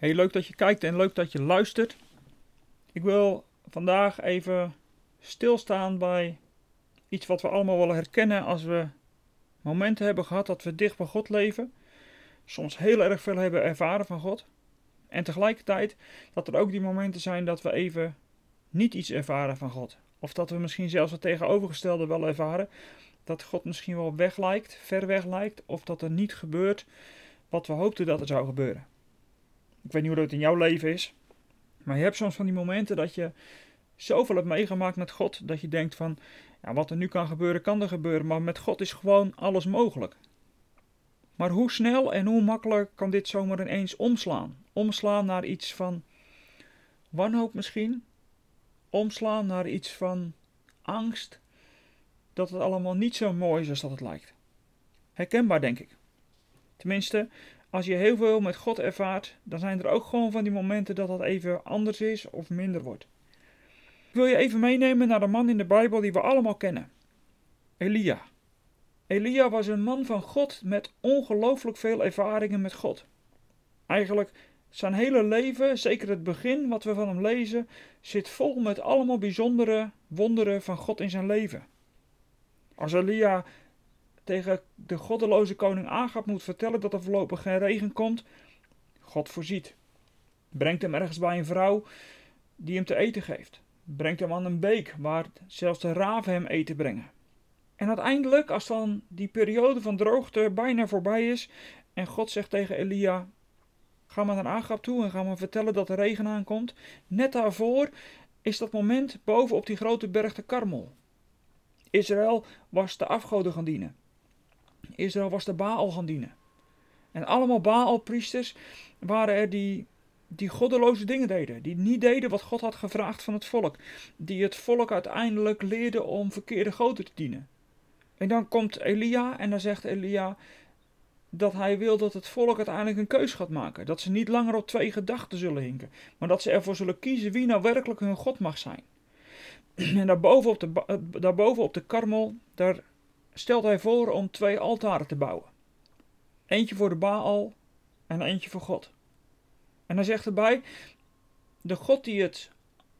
Heel leuk dat je kijkt en leuk dat je luistert. Ik wil vandaag even stilstaan bij iets wat we allemaal wel herkennen als we momenten hebben gehad dat we dicht bij God leven. Soms heel erg veel hebben ervaren van God. En tegelijkertijd dat er ook die momenten zijn dat we even niet iets ervaren van God. Of dat we misschien zelfs het tegenovergestelde wel ervaren. Dat God misschien wel weg lijkt, ver weg lijkt. Of dat er niet gebeurt wat we hoopten dat er zou gebeuren. Ik weet niet hoe dat in jouw leven is. Maar je hebt soms van die momenten dat je zoveel hebt meegemaakt met God. Dat je denkt van, ja, wat er nu kan gebeuren, kan er gebeuren. Maar met God is gewoon alles mogelijk. Maar hoe snel en hoe makkelijk kan dit zomaar ineens omslaan? Omslaan naar iets van wanhoop misschien? Omslaan naar iets van angst? Dat het allemaal niet zo mooi is als dat het lijkt. Herkenbaar, denk ik. Tenminste, als je heel veel met God ervaart, dan zijn er ook gewoon van die momenten dat dat even anders is of minder wordt. Ik wil je even meenemen naar de man in de Bijbel die we allemaal kennen: Elia. Elia was een man van God met ongelooflijk veel ervaringen met God. Eigenlijk zijn hele leven, zeker het begin wat we van hem lezen, zit vol met allemaal bijzondere wonderen van God in zijn leven. Als Elia tegen de goddeloze koning Agab moet vertellen dat er voorlopig geen regen komt, God voorziet. Brengt hem ergens bij een vrouw die hem te eten geeft. Brengt hem aan een beek waar zelfs de raven hem eten brengen. En uiteindelijk, als dan die periode van droogte bijna voorbij is en God zegt tegen Elia: Ga maar naar Agab toe en ga maar vertellen dat de regen aankomt. Net daarvoor is dat moment boven op die grote berg de Karmel. Israël was de afgoden gaan dienen. Israël was de Baal gaan dienen. En allemaal Baalpriesters waren er die, die goddeloze dingen deden. Die niet deden wat God had gevraagd van het volk. Die het volk uiteindelijk leerden om verkeerde goden te dienen. En dan komt Elia en dan zegt Elia dat hij wil dat het volk uiteindelijk een keus gaat maken. Dat ze niet langer op twee gedachten zullen hinken. Maar dat ze ervoor zullen kiezen wie nou werkelijk hun God mag zijn. En daarboven op de, daarboven op de karmel, daar stelt hij voor om twee altaren te bouwen. Eentje voor de Baal en eentje voor God. En hij zegt erbij: De God die het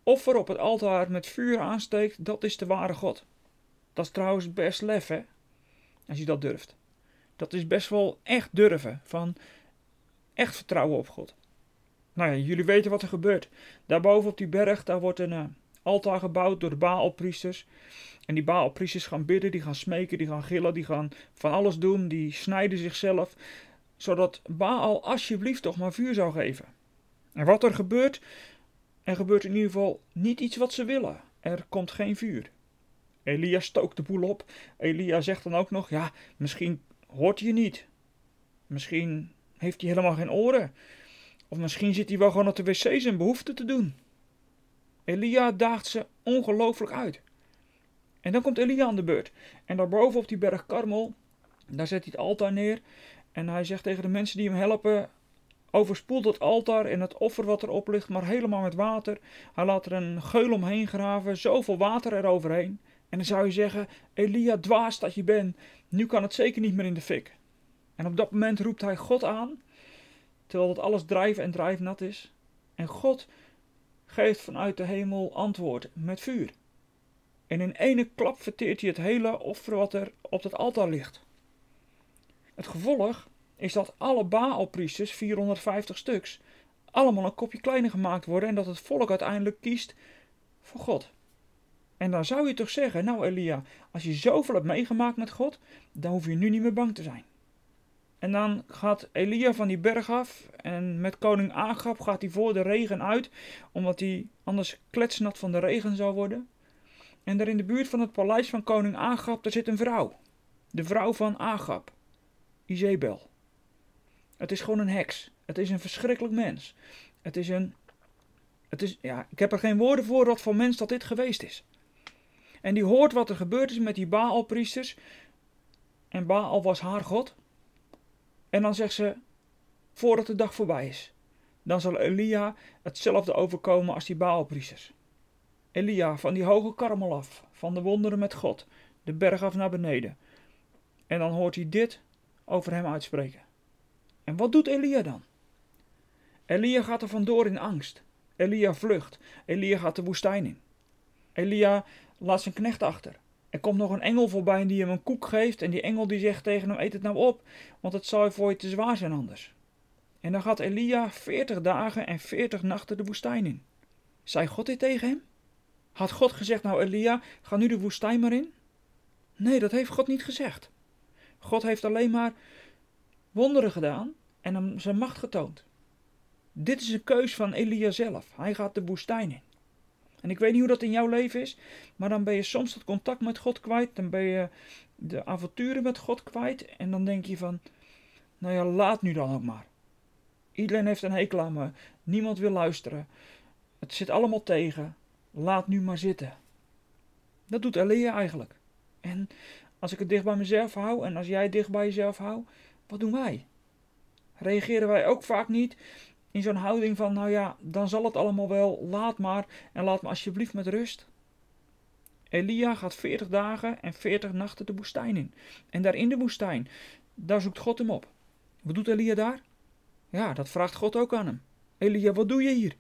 offer op het altaar met vuur aansteekt, dat is de ware God. Dat is trouwens best lef, hè? Als je dat durft. Dat is best wel echt durven. Van echt vertrouwen op God. Nou ja, jullie weten wat er gebeurt. Daarboven op die berg, daar wordt een uh, altaar gebouwd door de Baalpriesters. En die Baalpriesters gaan bidden, die gaan smeken, die gaan gillen, die gaan van alles doen. Die snijden zichzelf, zodat Baal alsjeblieft toch maar vuur zou geven. En wat er gebeurt, er gebeurt in ieder geval niet iets wat ze willen. Er komt geen vuur. Elia stookt de boel op. Elia zegt dan ook nog: Ja, misschien hoort hij niet. Misschien heeft hij helemaal geen oren. Of misschien zit hij wel gewoon op de wc zijn behoefte te doen. Elia daagt ze ongelooflijk uit. En dan komt Elia aan de beurt. En daarboven op die berg Karmel, daar zet hij het altaar neer. En hij zegt tegen de mensen die hem helpen: overspoelt het altaar en het offer wat erop ligt, maar helemaal met water. Hij laat er een geul omheen graven, zoveel water eroverheen. En dan zou je zeggen: Elia, dwaas dat je bent, nu kan het zeker niet meer in de fik. En op dat moment roept hij God aan, terwijl het alles drijven en drijfnat is. En God geeft vanuit de hemel antwoord met vuur. En in ene klap verteert hij het hele offer wat er op het altaar ligt. Het gevolg is dat alle Baalpriesters, 450 stuks, allemaal een kopje kleiner gemaakt worden en dat het volk uiteindelijk kiest voor God. En dan zou je toch zeggen, nou Elia, als je zoveel hebt meegemaakt met God, dan hoef je nu niet meer bang te zijn. En dan gaat Elia van die berg af en met koning Agab gaat hij voor de regen uit, omdat hij anders kletsnat van de regen zou worden. En daar in de buurt van het paleis van koning Agab, daar zit een vrouw. De vrouw van Agab, Izebel. Het is gewoon een heks. Het is een verschrikkelijk mens. Het is een. Het is, ja, ik heb er geen woorden voor wat voor mens dat dit geweest is. En die hoort wat er gebeurd is met die Baalpriesters. En Baal was haar god. En dan zegt ze, voordat de dag voorbij is, dan zal Elia hetzelfde overkomen als die Baalpriesters. Elia van die hoge karmel af, van de wonderen met God, de berg af naar beneden. En dan hoort hij dit over hem uitspreken. En wat doet Elia dan? Elia gaat er vandoor in angst. Elia vlucht. Elia gaat de woestijn in. Elia laat zijn knecht achter. Er komt nog een engel voorbij die hem een koek geeft. En die engel die zegt tegen hem: Eet het nou op, want het zou voor je te zwaar zijn anders. En dan gaat Elia veertig dagen en veertig nachten de woestijn in. Zei God dit tegen hem? Had God gezegd: Nou, Elia, ga nu de woestijn maar in? Nee, dat heeft God niet gezegd. God heeft alleen maar wonderen gedaan en hem zijn macht getoond. Dit is een keus van Elia zelf. Hij gaat de woestijn in. En ik weet niet hoe dat in jouw leven is, maar dan ben je soms het contact met God kwijt. Dan ben je de avonturen met God kwijt. En dan denk je van, nou ja, laat nu dan ook maar. Iedereen heeft een hekel aan me. Niemand wil luisteren. Het zit allemaal tegen. Laat nu maar zitten. Dat doet Elia eigenlijk. En als ik het dicht bij mezelf hou en als jij het dicht bij jezelf houdt, wat doen wij? Reageren wij ook vaak niet in zo'n houding van, nou ja, dan zal het allemaal wel, laat maar en laat me alsjeblieft met rust. Elia gaat 40 dagen en 40 nachten de woestijn in. En daar in de woestijn, daar zoekt God hem op. Wat doet Elia daar? Ja, dat vraagt God ook aan hem. Elia, wat doe je hier?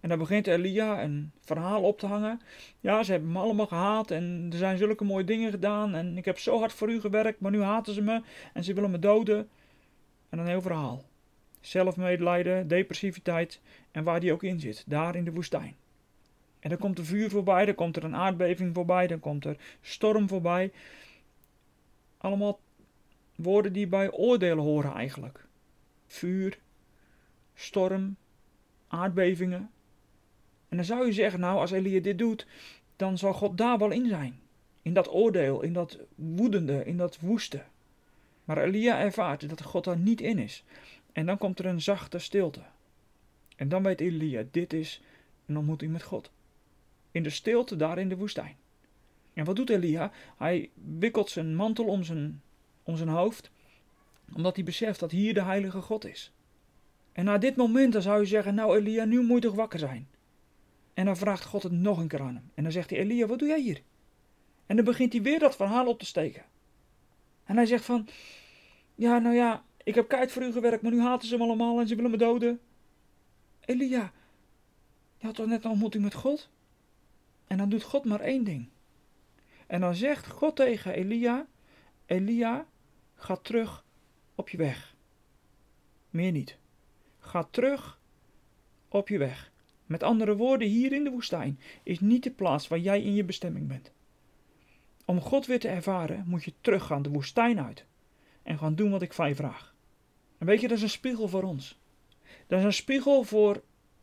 En dan begint Elia een verhaal op te hangen. Ja, ze hebben me allemaal gehaat en er zijn zulke mooie dingen gedaan. En ik heb zo hard voor u gewerkt, maar nu haten ze me en ze willen me doden. En een heel verhaal. Zelfmedelijden, depressiviteit en waar die ook in zit, daar in de woestijn. En dan komt er vuur voorbij, dan komt er een aardbeving voorbij, dan komt er storm voorbij. Allemaal woorden die bij oordelen horen eigenlijk. Vuur, storm, aardbevingen. En dan zou je zeggen, nou, als Elia dit doet, dan zal God daar wel in zijn. In dat oordeel, in dat woedende, in dat woeste. Maar Elia ervaart dat God daar niet in is. En dan komt er een zachte stilte. En dan weet Elia, dit is een ontmoeting met God. In de stilte daar in de woestijn. En wat doet Elia? Hij wikkelt zijn mantel om zijn, om zijn hoofd, omdat hij beseft dat hier de heilige God is. En na dit moment dan zou je zeggen, nou Elia, nu moet je toch wakker zijn. En dan vraagt God het nog een keer aan hem. En dan zegt hij, Elia, wat doe jij hier? En dan begint hij weer dat verhaal op te steken. En hij zegt van, ja, nou ja, ik heb keihard voor u gewerkt, maar nu haten ze hem allemaal en ze willen me doden. Elia, je had toch net een ontmoeting met God? En dan doet God maar één ding. En dan zegt God tegen Elia, Elia, ga terug op je weg. Meer niet. Ga terug op je weg. Met andere woorden, hier in de woestijn is niet de plaats waar jij in je bestemming bent. Om God weer te ervaren, moet je teruggaan de woestijn uit en gaan doen wat ik van je vraag. En weet je, dat is een spiegel voor ons. Dat is een spiegel voor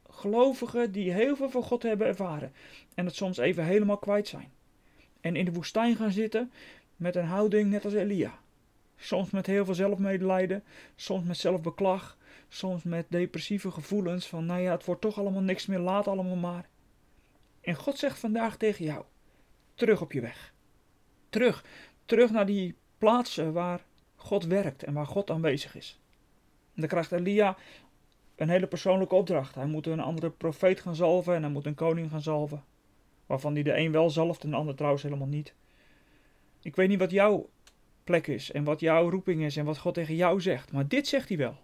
gelovigen die heel veel van God hebben ervaren en het soms even helemaal kwijt zijn. En in de woestijn gaan zitten met een houding net als Elia. Soms met heel veel zelfmedelijden, soms met zelfbeklag, soms met depressieve gevoelens van nou ja, het wordt toch allemaal niks meer, laat allemaal maar. En God zegt vandaag tegen jou, terug op je weg. Terug, terug naar die plaatsen waar God werkt en waar God aanwezig is. Dan krijgt Elia een hele persoonlijke opdracht. Hij moet een andere profeet gaan zalven en hij moet een koning gaan zalven. Waarvan hij de een wel zalft en de ander trouwens helemaal niet. Ik weet niet wat jouw plek is en wat jouw roeping is en wat God tegen jou zegt. Maar dit zegt hij wel.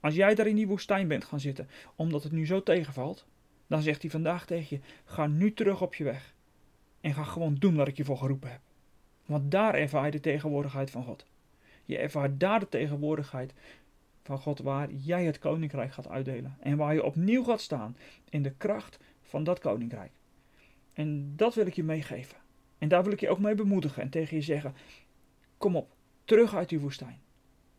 Als jij daar in die woestijn bent gaan zitten, omdat het nu zo tegenvalt, dan zegt hij vandaag tegen je: ga nu terug op je weg. En ga gewoon doen wat ik je voor geroepen heb. Want daar ervaar je de tegenwoordigheid van God. Je ervaart daar de tegenwoordigheid van God waar jij het koninkrijk gaat uitdelen. En waar je opnieuw gaat staan in de kracht van dat koninkrijk. En dat wil ik je meegeven. En daar wil ik je ook mee bemoedigen en tegen je zeggen: kom op, terug uit die woestijn.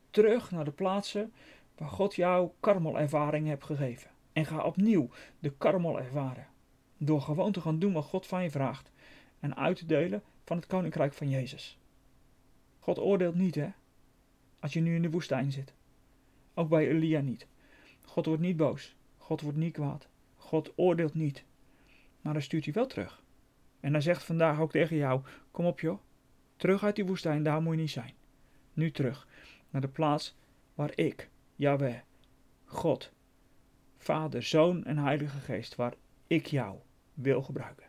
Terug naar de plaatsen waar God jou karmelervaring hebt gegeven. En ga opnieuw de karmel ervaren. Door gewoon te gaan doen wat God van je vraagt. En uit te delen van het koninkrijk van Jezus. God oordeelt niet, hè? Als je nu in de woestijn zit. Ook bij Elia niet. God wordt niet boos. God wordt niet kwaad. God oordeelt niet. Maar hij stuurt je wel terug. En hij zegt vandaag ook tegen jou: Kom op, joh. Terug uit die woestijn, daar moet je niet zijn. Nu terug naar de plaats waar ik, Yahweh, God, Vader, Zoon en Heilige Geest, waar ik jou wil gebruiken.